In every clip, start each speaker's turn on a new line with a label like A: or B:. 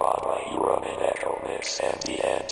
A: Rama Hero Echo Mix and the end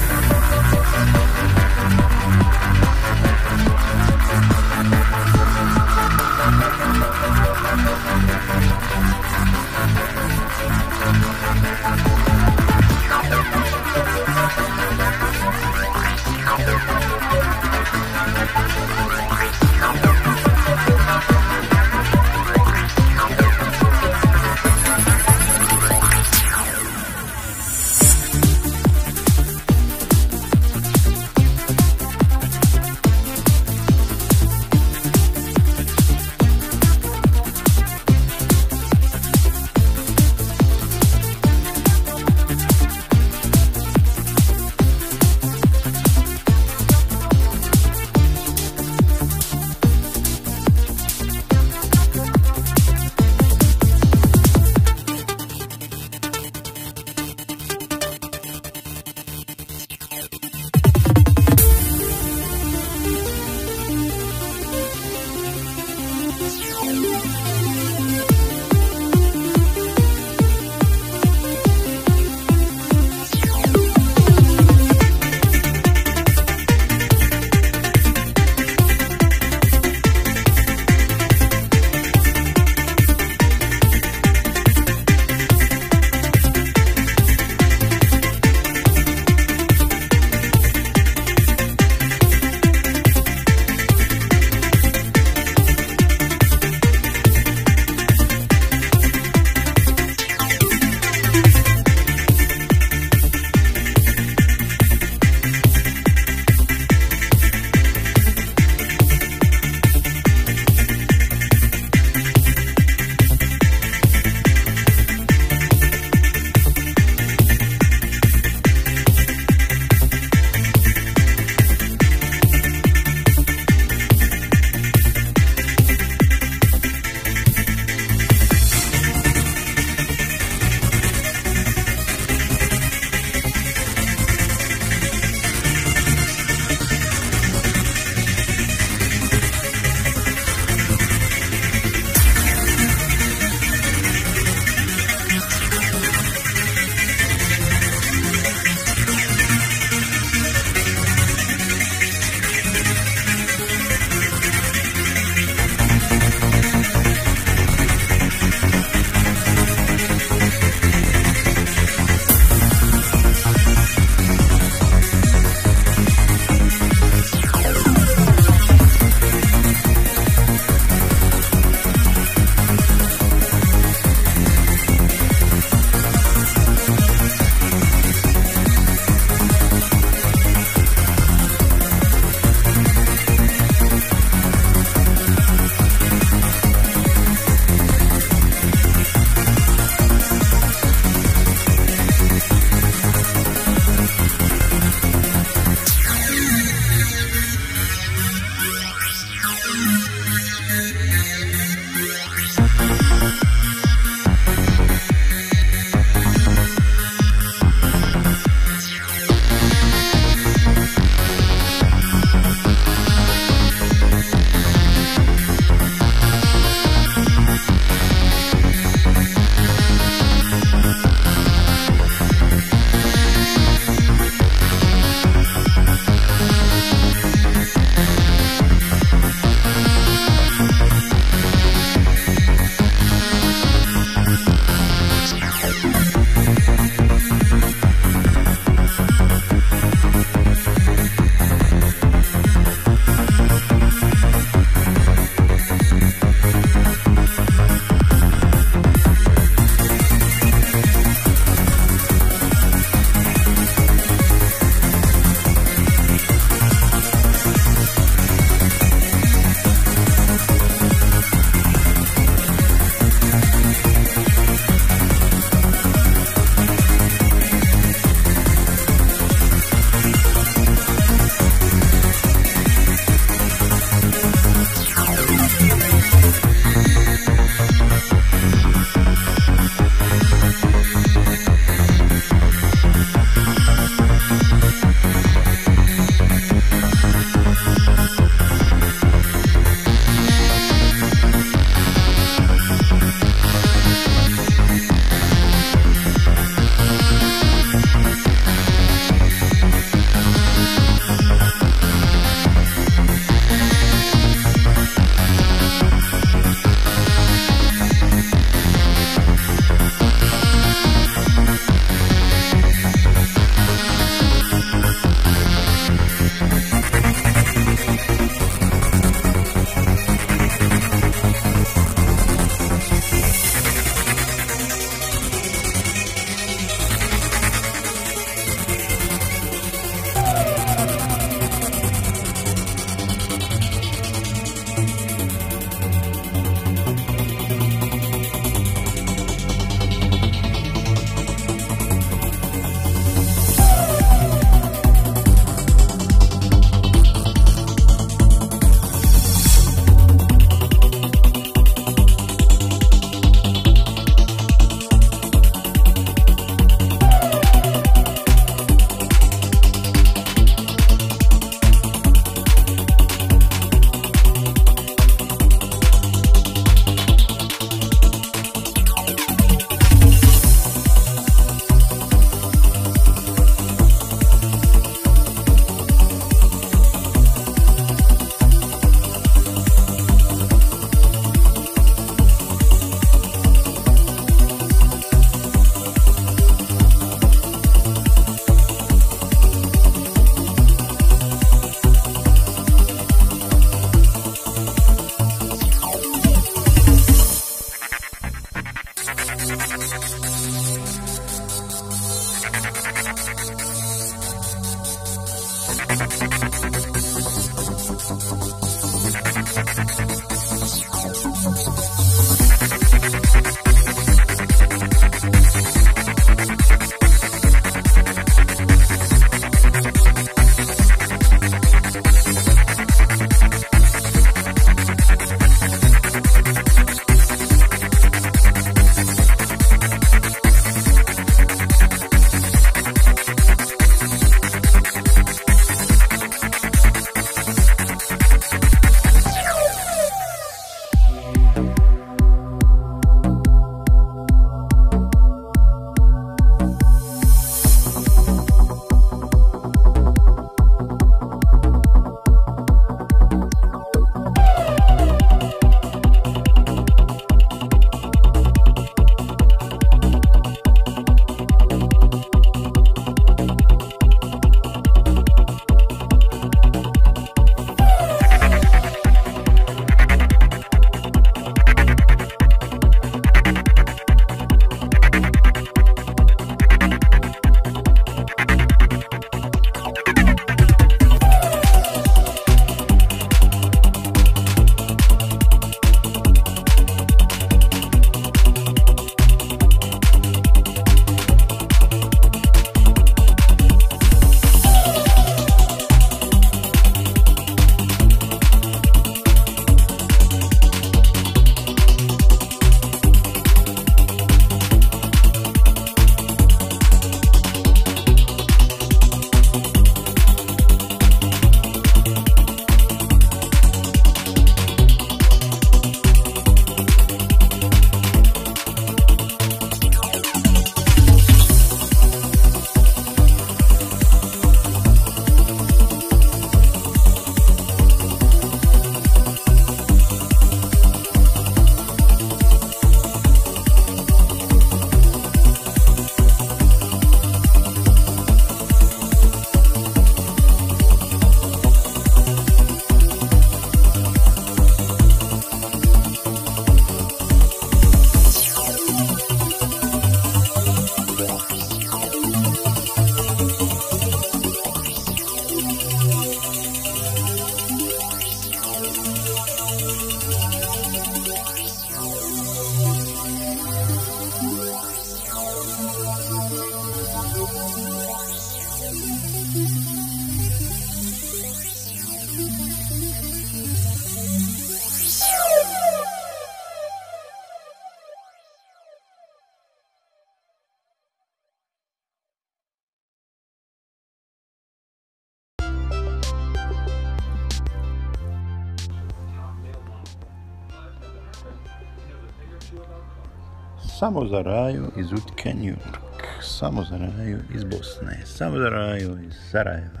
B: Samo za raju iz Utke, New York. Samo za raju iz Bosne. Samo za raju iz Sarajeva.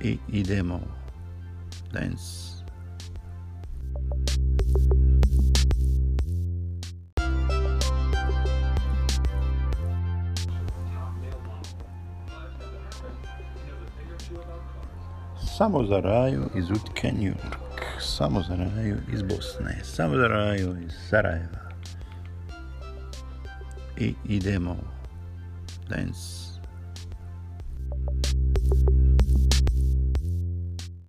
B: I idemo. Dance. Samo za raju iz Utke, New York. Samo za raju iz Bosne. Samo za raju iz Sarajeva. I idemo. Dance.